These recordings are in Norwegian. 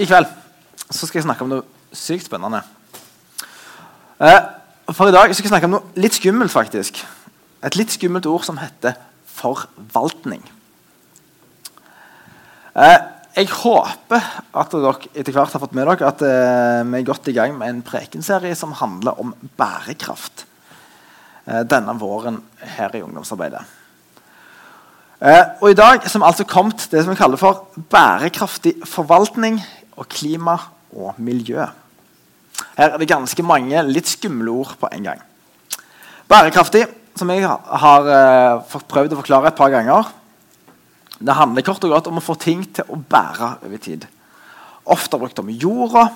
I kveld så skal jeg snakke om noe sykt spennende. Eh, for i dag skal jeg snakke om noe litt skummelt, faktisk. Et litt skummelt ord som heter forvaltning. Eh, jeg håper at dere etter hvert har fått med dere at eh, vi er godt i gang med en prekenserie som handler om bærekraft. Eh, denne våren her i ungdomsarbeidet. Eh, og I dag som altså kommet det som vi kaller for bærekraftig forvaltning og klima og miljø. Her er det ganske mange litt skumle ord på en gang. Bærekraftig, som jeg har uh, prøvd å forklare et par ganger, det handler kort og godt om å få ting til å bære over tid. Ofte brukt om jorda,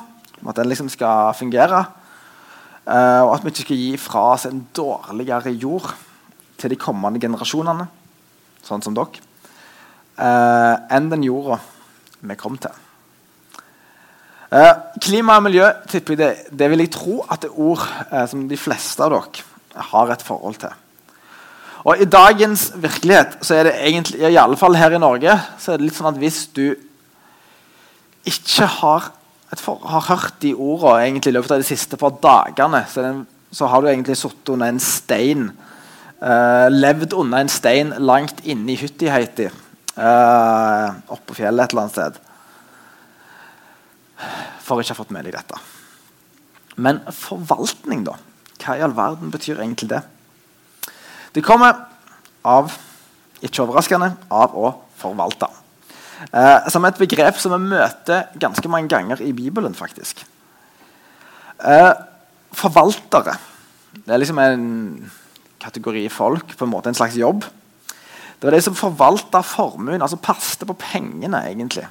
om at den liksom skal fungere. Uh, og at vi ikke skal gi fra oss en dårligere jord til de kommende generasjonene, sånn som dere, uh, enn den jorda vi kom til. Eh, klima og miljø tipper det, det vil jeg tro at det er ord eh, som de fleste av dere har et forhold til. Og I dagens virkelighet så er det egentlig, i alle fall her i Norge så er det litt sånn at hvis du ikke har, for, har hørt de ordene i løpet av de siste par dagene, så, den, så har du egentlig sittet under en stein. Eh, levd under en stein langt inne i hytta i Haiti. Uh, Oppå fjellet et eller annet sted for ikke å ha fått med deg dette. Men forvaltning, da? Hva i all verden betyr egentlig det? Det kommer av, ikke overraskende, av å forvalte. Eh, som et begrep som vi møter ganske mange ganger i Bibelen. faktisk. Eh, forvaltere det er liksom en kategori folk, på en måte en slags jobb. Det var de som forvalta formuen, altså passte på pengene. egentlig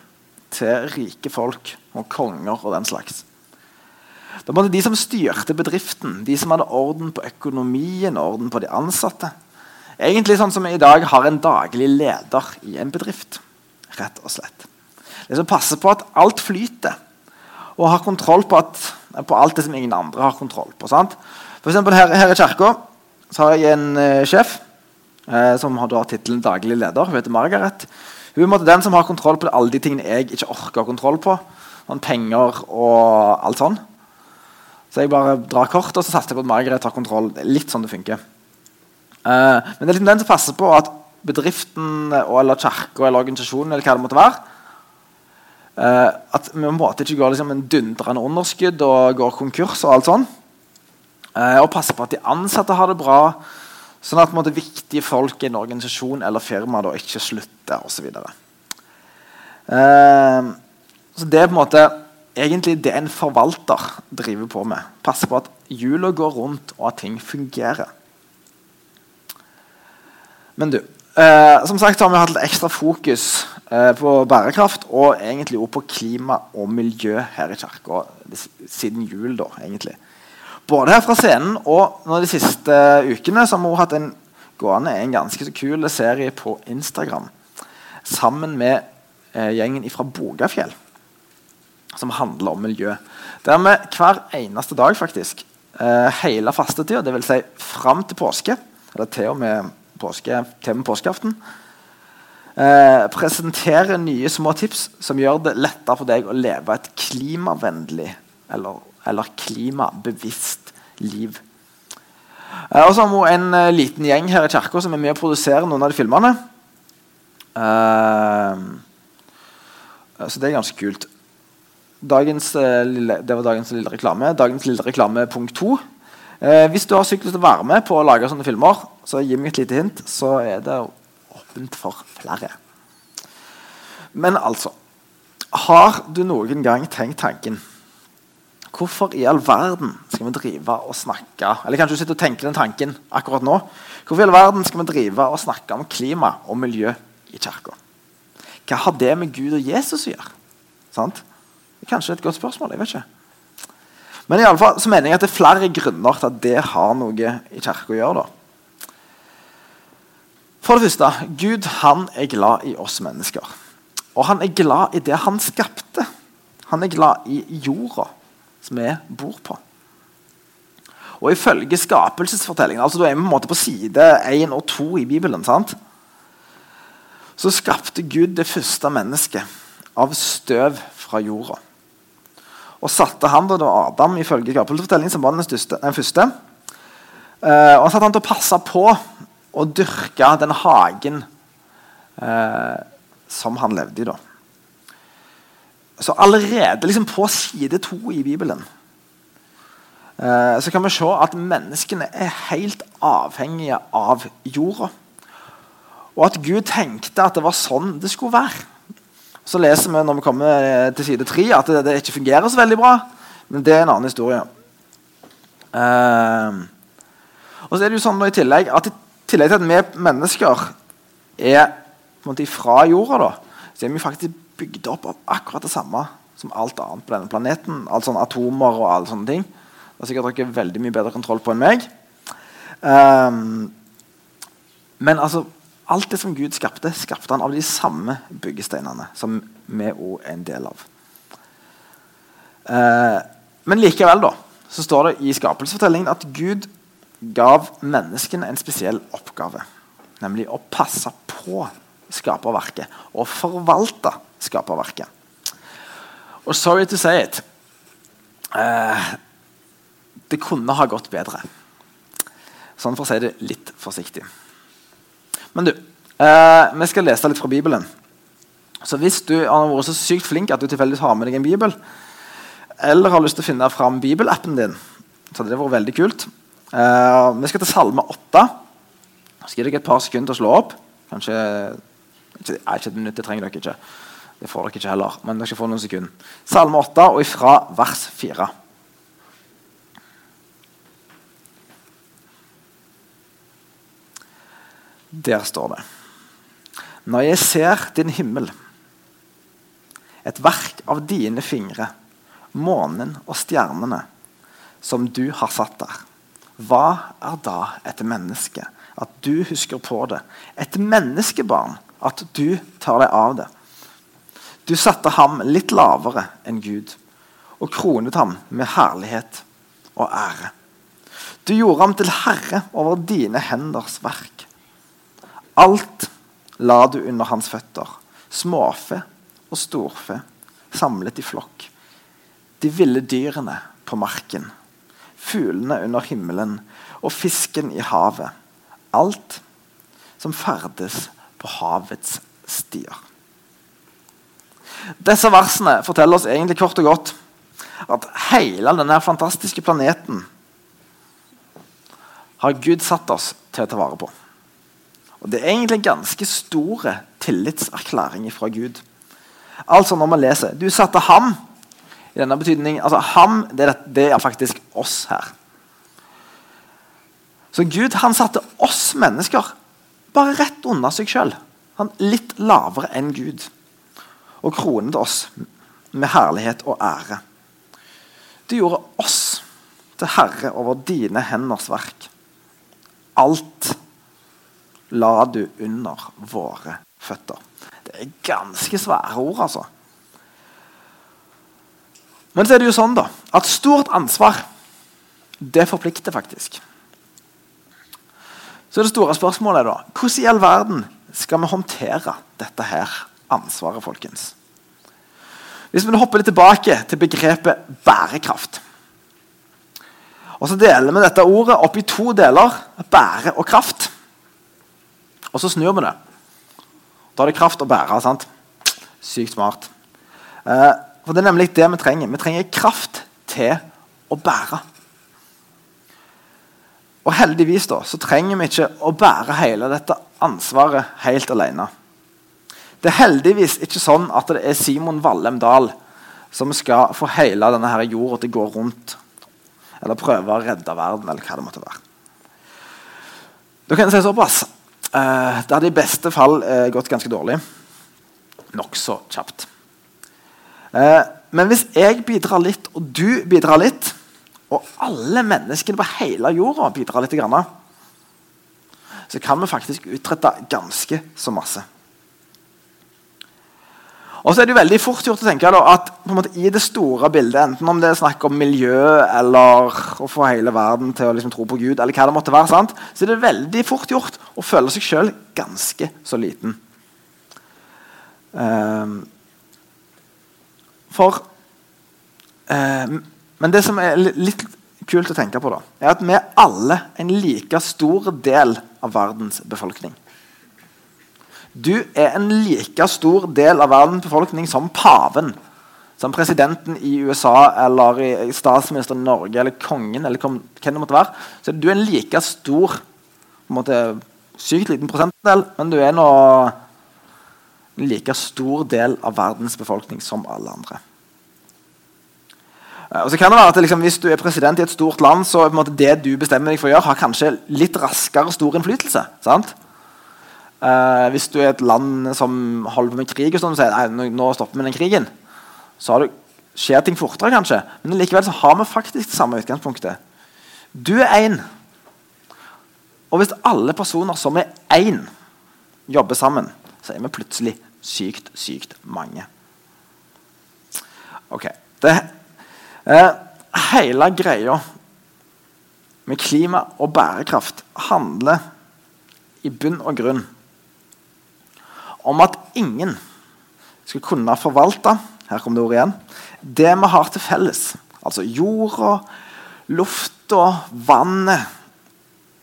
til rike folk og konger og den slags. Det var de som styrte bedriften, de som hadde orden på økonomien orden på de ansatte. Egentlig sånn som vi i dag har en daglig leder i en bedrift. rett og slett. De som passer på at alt flyter, og har kontroll på, at, på alt det som ingen andre har kontroll på. Sant? For eksempel her, her i kirka har jeg en uh, sjef uh, som har tittelen daglig leder. Hun heter Margaret. Hun er den som har kontroll på alle de tingene jeg ikke orker å ha kontroll på. Sånn penger og alt sånn. Så jeg bare drar kort, og så satser jeg på at Margaret tar kontroll. Det er litt sånn det funker. Uh, men det er liksom den som passer på at bedriften eller kirka eller organisasjonen eller hva det måtte være uh, At vi på en måte ikke går liksom en dundrende underskudd og går konkurs og alt sånn. Uh, og passer på at de ansatte har det bra. Sånn at måtte, viktige folk i en organisasjon eller firma da, ikke slutter osv. Så, ehm, så det er på en måte egentlig det en forvalter driver på med. Passer på at hjula går rundt, og at ting fungerer. Men du eh, Som sagt har vi hatt litt ekstra fokus eh, på bærekraft og egentlig også på klima og miljø her i kirka siden jul. da, egentlig. Både her fra scenen og de siste ukene så har vi hatt en gående en ganske kul serie på Instagram sammen med eh, gjengen fra Bogafjell, som handler om miljø. Der vi hver eneste dag, faktisk, eh, hele fastetida, dvs. Si fram til påske, eller til og med, påske, til med påskeaften, eh, presenterer nye små tips som gjør det lettere for deg å leve et klimavennlig eller eller klimabevisst liv. Eh, og så har vi en uh, liten gjeng her i kirka som er med å produsere noen av de filmene. Uh, så det er ganske kult. Dagens, det var dagens lille reklame. Dagens lille reklame punkt to. hvis du har lyst til å være med på å lage sånne filmer, så gi meg et lite hint, så er det åpent for flere. Men altså Har du noen gang tenkt tanken Hvorfor i all verden skal vi drive og snakke Eller kanskje du sitter og tenker den tanken akkurat nå. Hvorfor i all verden skal vi drive og snakke om klima og miljø i kirka? Hva har det med Gud og Jesus å gjøre? Sant? Det er kanskje et godt spørsmål. jeg vet ikke. Men i alle fall så mener jeg at det er flere grunner til at det har noe i kirka å gjøre. da. For det første, Gud han er glad i oss mennesker. Og han er glad i det han skapte. Han er glad i jorda som vi bor på. Og Ifølge skapelsesfortellingen, altså da er vi på en måte på side 1 og 2 i Bibelen, sant? så skapte Gud det første mennesket av støv fra jorda. og satte han da, Adam ifølge skapelsesfortellingen som var den, største, den første. Uh, og satte han til å passe på å dyrke den hagen uh, som han levde i. da. Så allerede liksom på side to i Bibelen uh, så kan vi se at menneskene er helt avhengige av jorda. Og at Gud tenkte at det var sånn det skulle være. Så leser vi når vi kommer til side tre at det, ikke fungerer så veldig bra. Men det er en annen historie. Uh, og så er det jo sånn i tillegg at i tillegg til at vi mennesker er fra jorda, da, så er vi faktisk bygd opp av akkurat det samme som alt annet på denne planeten. Alt sånn Atomer og alle sånne ting. Det har sikkert dere veldig mye bedre kontroll på enn meg. Um, men altså alt det som Gud skapte, skapte han av de samme byggesteinene som vi òg er en del av. Uh, men likevel da, så står det i skapelsesfortellingen at Gud gav menneskene en spesiell oppgave. Nemlig å passe på skaperverket og forvalte skaperverket. Og sorry to say it eh, Det kunne ha gått bedre. Sånn for å si det litt forsiktig. Men du, eh, vi skal lese litt fra Bibelen. Så hvis du har vært så sykt flink at du tilfeldigvis har med deg en bibel, eller har lyst til å finne fram bibelappen din, så hadde det vært veldig kult. Eh, vi skal til Salme 8. Så gir dere et par sekunder til å slå opp. Kanskje ikke, ikke et minutt, det trenger dere ikke. Det får dere ikke heller, men dere skal få noen sekunder. Salme 8 og ifra vers 4. Der står det Når jeg ser din himmel, et verk av dine fingre, månen og stjernene, som du har satt der, hva er da et menneske, at du husker på det? Et menneskebarn, at du tar deg av det. Du satte ham litt lavere enn Gud og kronet ham med herlighet og ære. Du gjorde ham til herre over dine henders verk. Alt la du under hans føtter. Småfe og storfe samlet i flokk. De ville dyrene på marken, fuglene under himmelen og fisken i havet. Alt som ferdes på havets stier. Disse versene forteller oss egentlig kort og godt at hele denne fantastiske planeten har Gud satt oss til å ta vare på. Og Det er egentlig en ganske stor tillitserklæring fra Gud. Altså når man leser Du satte ham i denne betydning, altså ham, det det er faktisk oss her. Så Gud han satte oss mennesker bare rett under seg sjøl. Litt lavere enn Gud. Og kronet oss med herlighet og ære. Du gjorde oss til herre over dine henders verk. Alt la du under våre føtter. Det er ganske svære ord, altså. Men så er det jo sånn da, at stort ansvar det forplikter faktisk. Så det store spørsmålet er da, hvordan i all verden skal vi håndtere dette her ansvaret, folkens? Hvis vi hopper litt tilbake til begrepet bærekraft. Og så deler vi dette ordet opp i to deler. Bære og kraft. Og så snur vi det. Da er det kraft å bære. sant? Sykt smart. Eh, for Det er nemlig det vi trenger. Vi trenger kraft til å bære. Og heldigvis da, så trenger vi ikke å bære hele dette ansvaret helt alene. Det er heldigvis ikke sånn at det er Simon Vallem Dahl som skal få hele denne her jorda til å gå rundt. Eller prøve å redde verden, eller hva det måtte være. Da kan jeg si såpass Uh, det hadde i beste fall uh, gått ganske dårlig. Nokså kjapt. Uh, men hvis jeg bidrar litt, og du bidrar litt, og alle menneskene på hele jorda bidrar litt, så kan vi faktisk utrette ganske så masse. Og så er det jo veldig fort gjort å tenke da, at måte, i det store bildet, enten om det er snakk om miljø eller å få hele verden til å liksom, tro på Gud, eller hva det måtte være, sant? så er det veldig fort gjort å føle seg sjøl ganske så liten. Um, for um, men det som er litt kult å tenke på, da, er at vi er alle en like stor del av verdens befolkning. Du er en like stor del av verdens befolkning som paven. Som presidenten i USA eller statsministeren i Norge eller kongen. eller hvem det måtte være. Så du er en like stor på en måte, Sykt liten prosentdel, men du er nå en like stor del av verdens befolkning som alle andre. Eh, og så kan det være at liksom, Hvis du er president i et stort land, så er det du bestemmer deg for å gjøre, har kanskje litt raskere stor innflytelse. sant? Uh, hvis du er et land som holder på med krig, og sånn, så sier nå, nå stopper vi den krigen, så du, skjer ting fortere, kanskje. Men likevel så har vi faktisk det samme utgangspunktet. Du er én. Og hvis alle personer som er én, jobber sammen, så er vi plutselig sykt, sykt mange. Ok. Det Eh, hele greia med klima og bærekraft handler i bunn og grunn om at ingen skal kunne forvalte her kom det ordet igjen, det vi har til felles. Altså jorda, lufta, vannet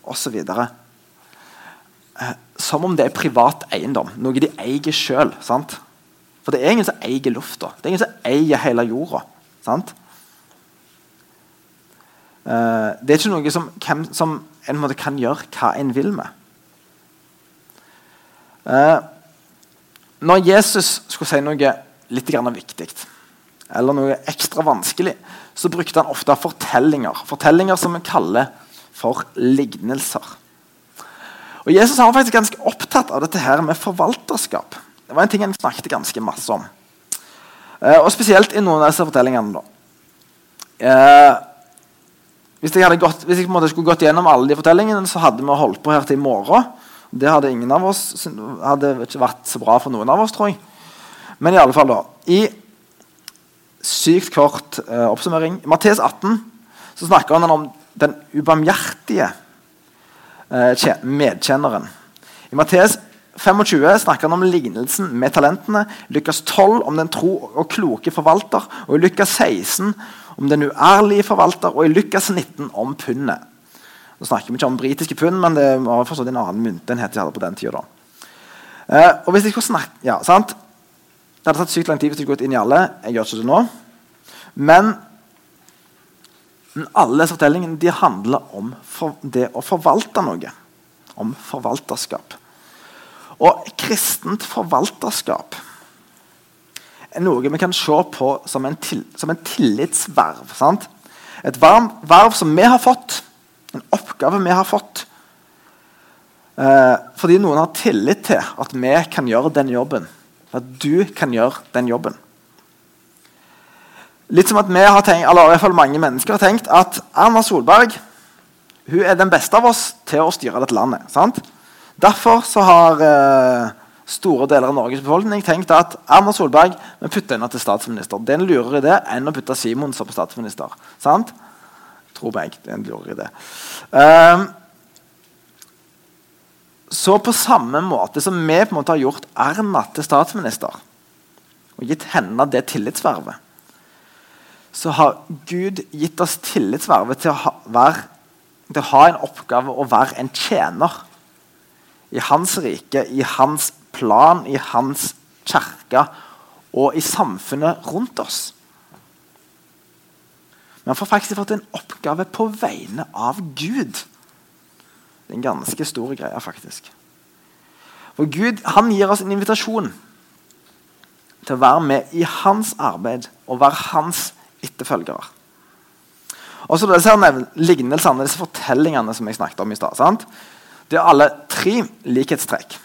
osv. Eh, som om det er privat eiendom, noe de eier sjøl. For det er ingen som eier lufta. Det er ingen som eier hele jorda. sant? Uh, det er ikke noe som, som en kan gjøre hva en vil med. Når Jesus skulle si noe litt viktig, eller noe ekstra vanskelig, så brukte han ofte fortellinger. Fortellinger som vi kaller for lignelser. Og Jesus var faktisk ganske opptatt av dette her med forvalterskap. Det var en ting han snakket ganske masse om. Uh, og Spesielt i noen av disse fortellingene. da. Hvis jeg, gått, hvis jeg skulle gått gjennom alle de fortellingene, så hadde vi holdt på her til i morgen. Det hadde ingen av oss hadde ikke vært så bra for noen av oss, tror jeg. Men i alle fall da, i sykt kort uh, oppsummering I Mattes 18 så snakker han om den ubarmhjertige uh, medkjenneren. I Mattes 25 snakker han om lignelsen med talentene. Lykkes 12 om den tro og kloke forvalter. Og i Lykkes 16 om den uærlige forvalter. Og i Lykkes 19 om pundet. Nå snakker vi ikke om britiske pund, men det var forstått en annen myntenhet de hadde på den tida. Eh, og hvis jeg skulle snakke, ja, sant? Det hadde tatt sykt lang tid hvis jeg skulle gått inn i alle. Jeg gjør ikke det nå. Men, men alle disse fortellingene de handler om for, det å forvalte noe. Om forvalterskap. Og kristent forvalterskap er noe vi kan se på som en, til, som en tillitsverv. Sant? Et varm, verv som vi har fått, en oppgave vi har fått. Eh, fordi noen har tillit til at vi kan gjøre den jobben. At du kan gjøre den jobben. Litt som at vi har tenkt, eller i hvert fall mange mennesker har tenkt at Erna Solberg hun er den beste av oss til å styre dette landet. sant? Derfor så har eh, store deler av Norges befolkning tenkt at Erna Solberg vi putter henne til statsminister. Det er en lurere idé enn å putte Simon som statsminister. Sant? Tror jeg en lurere idé. Um, så på samme måte som vi på en måte har gjort Erna til statsminister, og gitt henne det tillitsvervet, så har Gud gitt oss tillitsvervet til å ha, være, til å ha en oppgave å være en tjener i hans rike, i hans plan, i hans kirke og i samfunnet rundt oss. Men han får faktisk fått en oppgave på vegne av Gud. Det er en ganske stor greie, faktisk. For Gud han gir oss en invitasjon til å være med i hans arbeid og være hans etterfølgere. Og så disse lignelsene, disse fortellingene som jeg snakket om i stad. Det er alle tre likhetstrekk.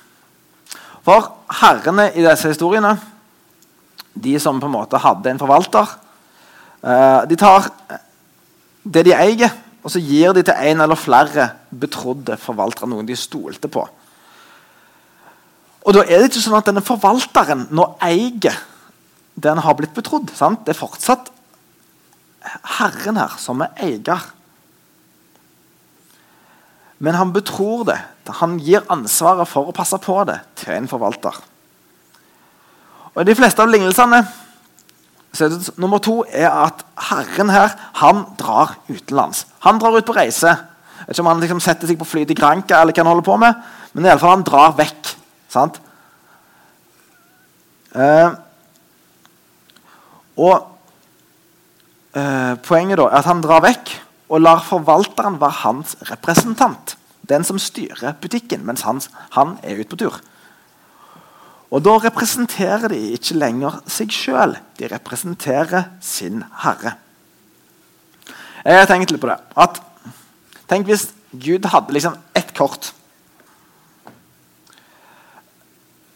For herrene i disse historiene, de som på en måte hadde en forvalter, de tar det de eier, og så gir de til en eller flere betrodde forvaltere, noen de stolte på. Og da er det ikke sånn at denne forvalteren nå eier det han har blitt betrodd. Sant? Det er fortsatt Herren her som er eier. Men han betror det. Han gir ansvaret for å passe på det til en forvalter. Og de fleste av lignelsene så det, nummer to er at Herren her han drar utenlands. Han drar ut på reise. Jeg vet ikke om han liksom setter seg på fly til Granca, eller hva han holder på med, men i alle fall han drar vekk. sant? Eh, og eh, Poenget da er at han drar vekk og lar forvalteren være hans representant. Den som styrer butikken mens han, han er ute på tur. Og Da representerer de ikke lenger seg sjøl, de representerer sin herre. Jeg har tenkt litt på det. At, tenk hvis Gud hadde liksom ett kort.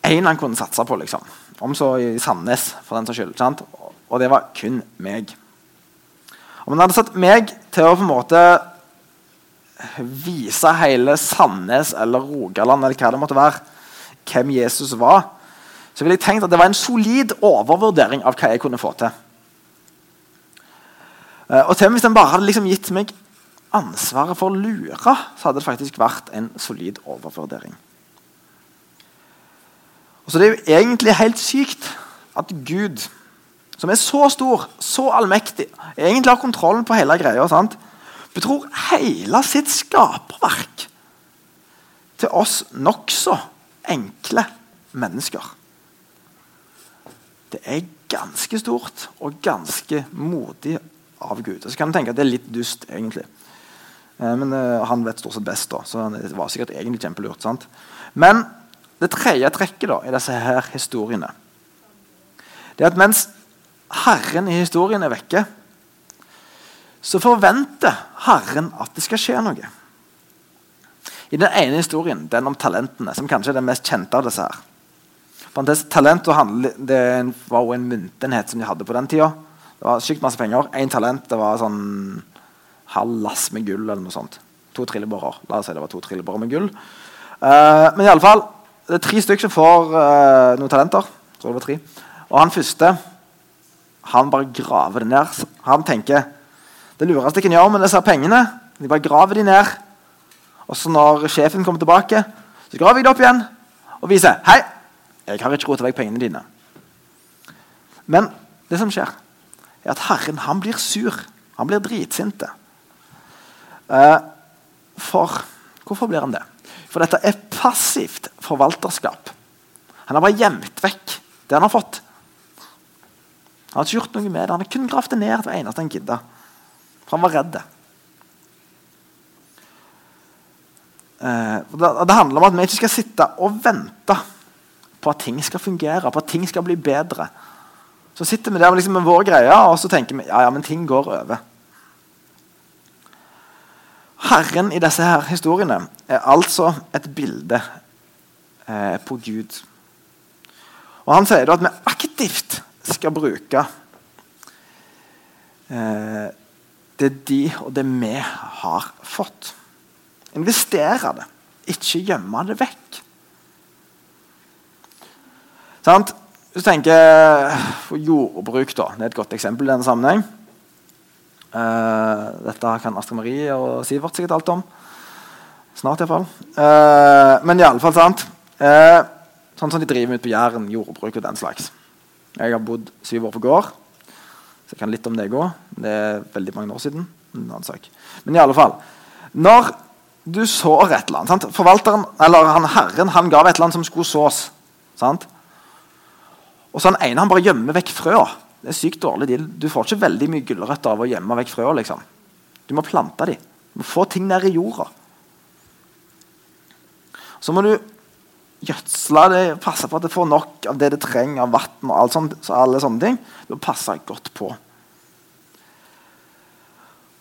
Én han kunne satse på, liksom. Om så i Sandnes, for den saks skyld. Sant? Og det var kun meg. Om han hadde satt meg til å på en måte vise hele Sandnes eller Rogaland eller hva det måtte være, hvem Jesus var, så ville jeg tenkt at det var en solid overvurdering av hva jeg kunne få til. Eh, og til og med hvis den bare hadde liksom gitt meg ansvaret for å lure, så hadde det faktisk vært en solid overvurdering. Og så Det er jo egentlig helt sykt at Gud, som er så stor, så allmektig, egentlig har kontrollen på hele greia, sant? betror hele sitt skaperverk til oss nokså enkle mennesker. Det er ganske stort og ganske modig av Gud. Og så kan du tenke at det er litt dust, egentlig. Eh, men uh, han vet stort sett best, da, så det var sikkert egentlig kjempelurt. sant? Men det tredje trekket da, i disse her historiene det er at mens Herren i historien er vekke, så forventer Herren at det skal skje noe. I den ene historien, den om talentene, som kanskje er den mest kjente av disse her, Talent det var jo en myntenhet som de hadde på den tida. Det var sykt masse penger. Én talent det var sånn halv lass med gull. eller noe sånt. To trillebårer. La oss si det var to trillebårer med gull. Uh, men i alle fall, det er tre stykker som får uh, noen talenter. Tror det var tre. Og han første han bare graver det ned. Han tenker det lureste jeg kan gjøre med disse pengene, de bare graver de ned. Og så når sjefen kommer tilbake, så graver jeg det opp igjen og viser hei, jeg har ikke råd til å vekk pengene dine. Men det som skjer, er at Herren han blir sur. Han blir dritsinte. Eh, for Hvorfor blir han det? For dette er passivt forvalterskap. Han har bare gjemt vekk det han har fått. Han har ikke gjort noe med det. Han har kun gravd det ned hver eneste han gidda. For han var redd. Eh, det, handler om at vi ikke skal sitte og vente på at ting skal fungere, på at ting skal bli bedre. Så sitter vi der liksom med vår greie og så tenker vi ja, ja, men ting går over. Herren i disse her historiene er altså et bilde eh, på Gud. Og Han sier at vi aktivt skal bruke eh, det de og det vi har fått. Investere det, ikke gjemme det vekk. Sant? Hvis du tenker Jordbruk da, det er et godt eksempel i denne sammenheng. Uh, dette kan Astrid Marie og Sivert sikkert alt om. Snart, iallfall. Uh, men iallfall sant. Uh, sånn som de driver ut på Jæren, jordbruk og den slags. Jeg har bodd syv år på gård, så jeg kan litt om det òg. Det er veldig mange år siden. Men i alle fall Når du sår et eller annet sant? Forvalteren, eller han, Herren han gav et eller annet som skulle sås. sant? Og så han ene han bare gjemmer vekk frøa. Det er sykt dårlig. deal. Du får ikke veldig mye gulrøtter av å gjemme vekk frøa. Liksom. Du må plante dem. Du må få ting ned i jorda. Så må du gjødsle det, passe på at det får nok av det det trenger av vann. og alt sånt, så alle sånne ting. Du må passe godt på.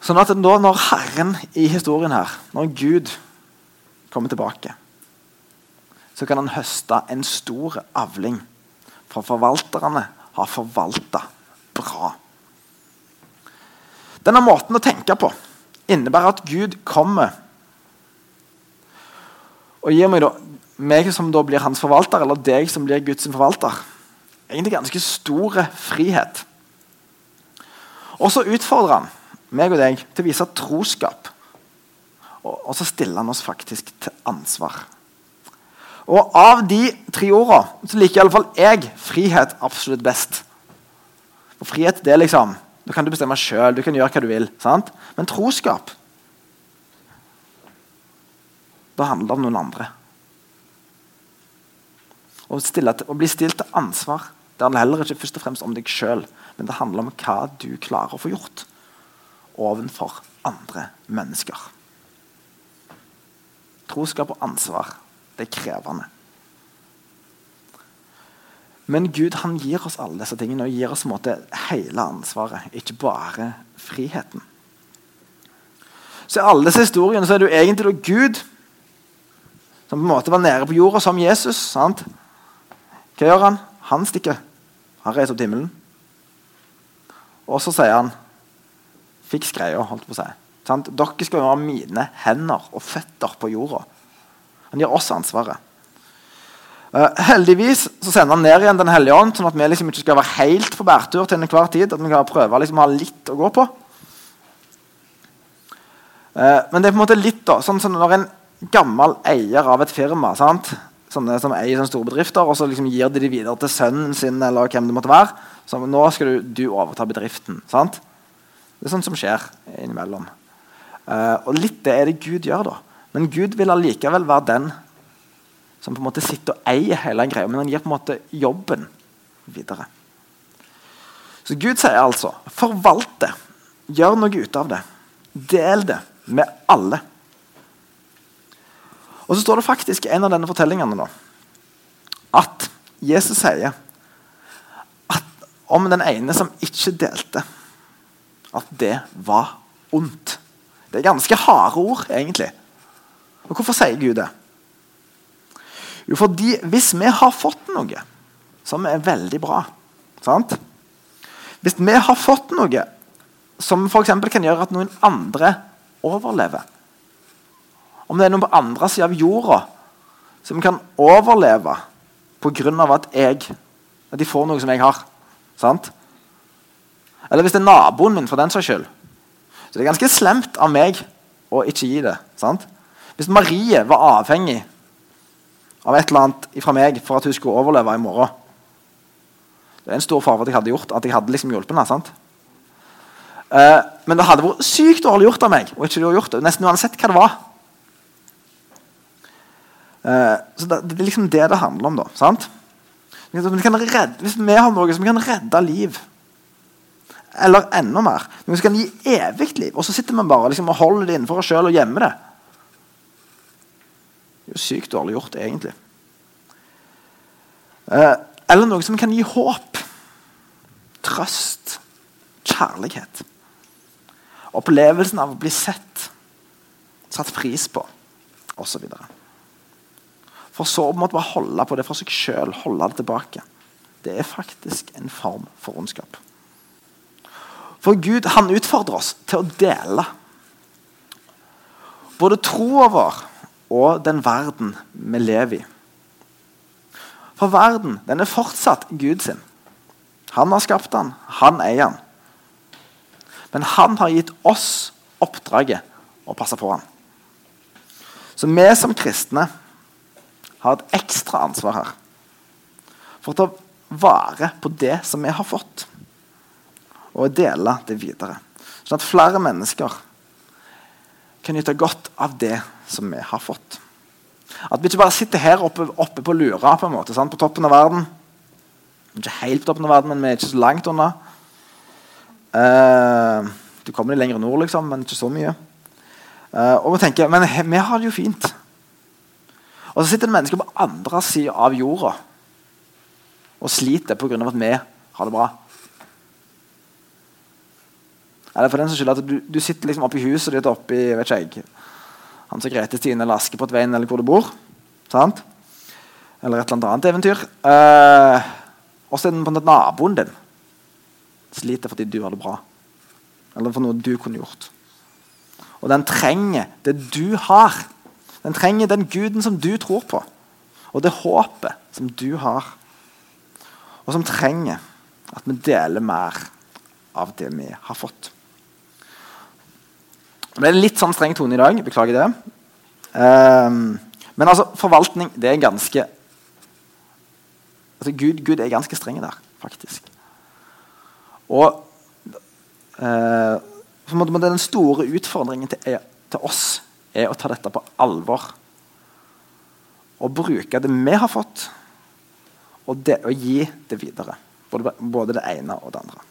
Sånn at da, når Herren i historien her, når Gud kommer tilbake, så kan han høste en stor avling for forvalterne har forvalta bra. Denne måten å tenke på innebærer at Gud kommer og gir meg, da, meg som da blir hans forvalter, eller deg som blir Guds forvalter, egentlig ganske stor frihet. Og så utfordrer han meg og deg til å vise troskap. Og, så stiller han oss faktisk til ansvar. Og av de tre ordene så liker iallfall jeg frihet absolutt best. Og frihet det er liksom Da kan du bestemme sjøl, du kan gjøre hva du vil. sant? Men troskap Da handler det om noen andre. Å, stille, å bli stilt til ansvar det handler heller ikke først og fremst om deg sjøl, men det handler om hva du klarer å få gjort overfor andre mennesker. Troskap og ansvar, det er krevende. Men Gud han gir oss alle disse tingene og gir oss måte, hele ansvaret, ikke bare friheten. Så I alle disse historiene så er det jo egentlig Gud som på en måte var nede på jorda som Jesus. sant? Hva gjør han? Han stikker. Han reiser opp til himmelen. Og så sier han Fiks greia, holdt på å si. Dere skal være mine hender og føtter på jorda. Han gir oss ansvaret. Uh, heldigvis så sender han ned igjen Den hellige ånd, sånn at vi liksom ikke skal være helt på bærtur til enhver tid. At vi kan prøve liksom, å ha litt å gå på. Uh, men det er på en måte litt da, sånn som når en gammel eier av et firma sant? Sånne som eier sånne store bedrifter, og så liksom gir de det videre til sønnen sin eller hvem det måtte være. Så nå skal du, du overta bedriften. sant? Det er sånt som skjer innimellom. Uh, og litt det er det Gud gjør. da. Men Gud vil allikevel være den som på en måte sitter og eier hele greia, men han gir på en måte jobben videre. Så Gud sier altså forvalt det. Gjør noe ut av det. Del det med alle. Og så står det faktisk i en av denne fortellingene da, at Jesus sier at om den ene som ikke delte, at det var ondt. Det er ganske harde ord, egentlig. Og Hvorfor sier Gud det? Jo, fordi hvis vi har fått noe som er veldig bra sant? Hvis vi har fått noe som f.eks. kan gjøre at noen andre overlever Om det er noen på andre sida av jorda som kan overleve pga. at jeg at de får noe som jeg har. Sant? Eller hvis det er naboen min, for den saks skyld. Så det er ganske slemt av meg å ikke gi det. Sant? Hvis Marie var avhengig av et eller annet fra meg for at hun skulle overleve i morgen. Det er en stor fare at jeg hadde gjort at jeg hadde liksom hjulpet henne. sant? Uh, men det hadde vært sykt dårlig gjort av meg og ikke gjort det, nesten uansett hva det var. Uh, så det, det, er liksom det det handler om. da, sant? Redde, hvis vi har noe som kan redde liv, eller enda mer Noe som kan gi evig liv, og så sitter vi bare liksom, og holder det innenfor oss sjøl og gjemmer det det er jo sykt dårlig gjort, egentlig. Eh, eller noe som kan gi håp. Trøst. Kjærlighet. Opplevelsen av å bli sett, satt pris på, osv. For så å måtte bare holde på det for seg sjøl, holde det tilbake. Det er faktisk en form for ondskap. For Gud han utfordrer oss til å dele. Både troa vår og den verden vi lever i. For verden den er fortsatt Gud sin. Han har skapt den, han eier den. Men han har gitt oss oppdraget å passe på den. Så vi som kristne har et ekstra ansvar her for å ta vare på det som vi har fått, og dele det videre. Sånn at flere mennesker kan nyte godt av det som vi har fått. At vi ikke bare sitter her oppe, oppe på lura på en måte, sant? på toppen av verden. Ikke helt på toppen av verden, men vi er ikke så langt unna. Uh, du kommer litt lenger nord, liksom, men ikke så mye. Uh, og vi tenker men vi har det jo fint. Og så sitter det mennesker på andre sida av jorda og sliter pga. at vi har det bra. Eller for den skyld at du, du sitter liksom oppe i huset ditt oppe i vet ikke jeg, Hans og Grete Stine eller Askepott-veien eller hvor du bor. Sant? Eller et eller annet eventyr. Uh, og så er den på en naboen din sliter fordi du har det bra. Eller for noe du kunne gjort. Og den trenger det du har. Den trenger den guden som du tror på. Og det håpet som du har. Og som trenger at vi deler mer av det vi har fått. Det ble litt sånn streng tone i dag. Beklager det. Um, men altså, forvaltning det er ganske altså Gud, Gud er ganske streng der, faktisk. Og uh, så må, må Den store utfordringen til, til, oss er å ta dette på alvor. Og bruke det vi har fått, og, det, og gi det videre. Både, både det ene og det andre.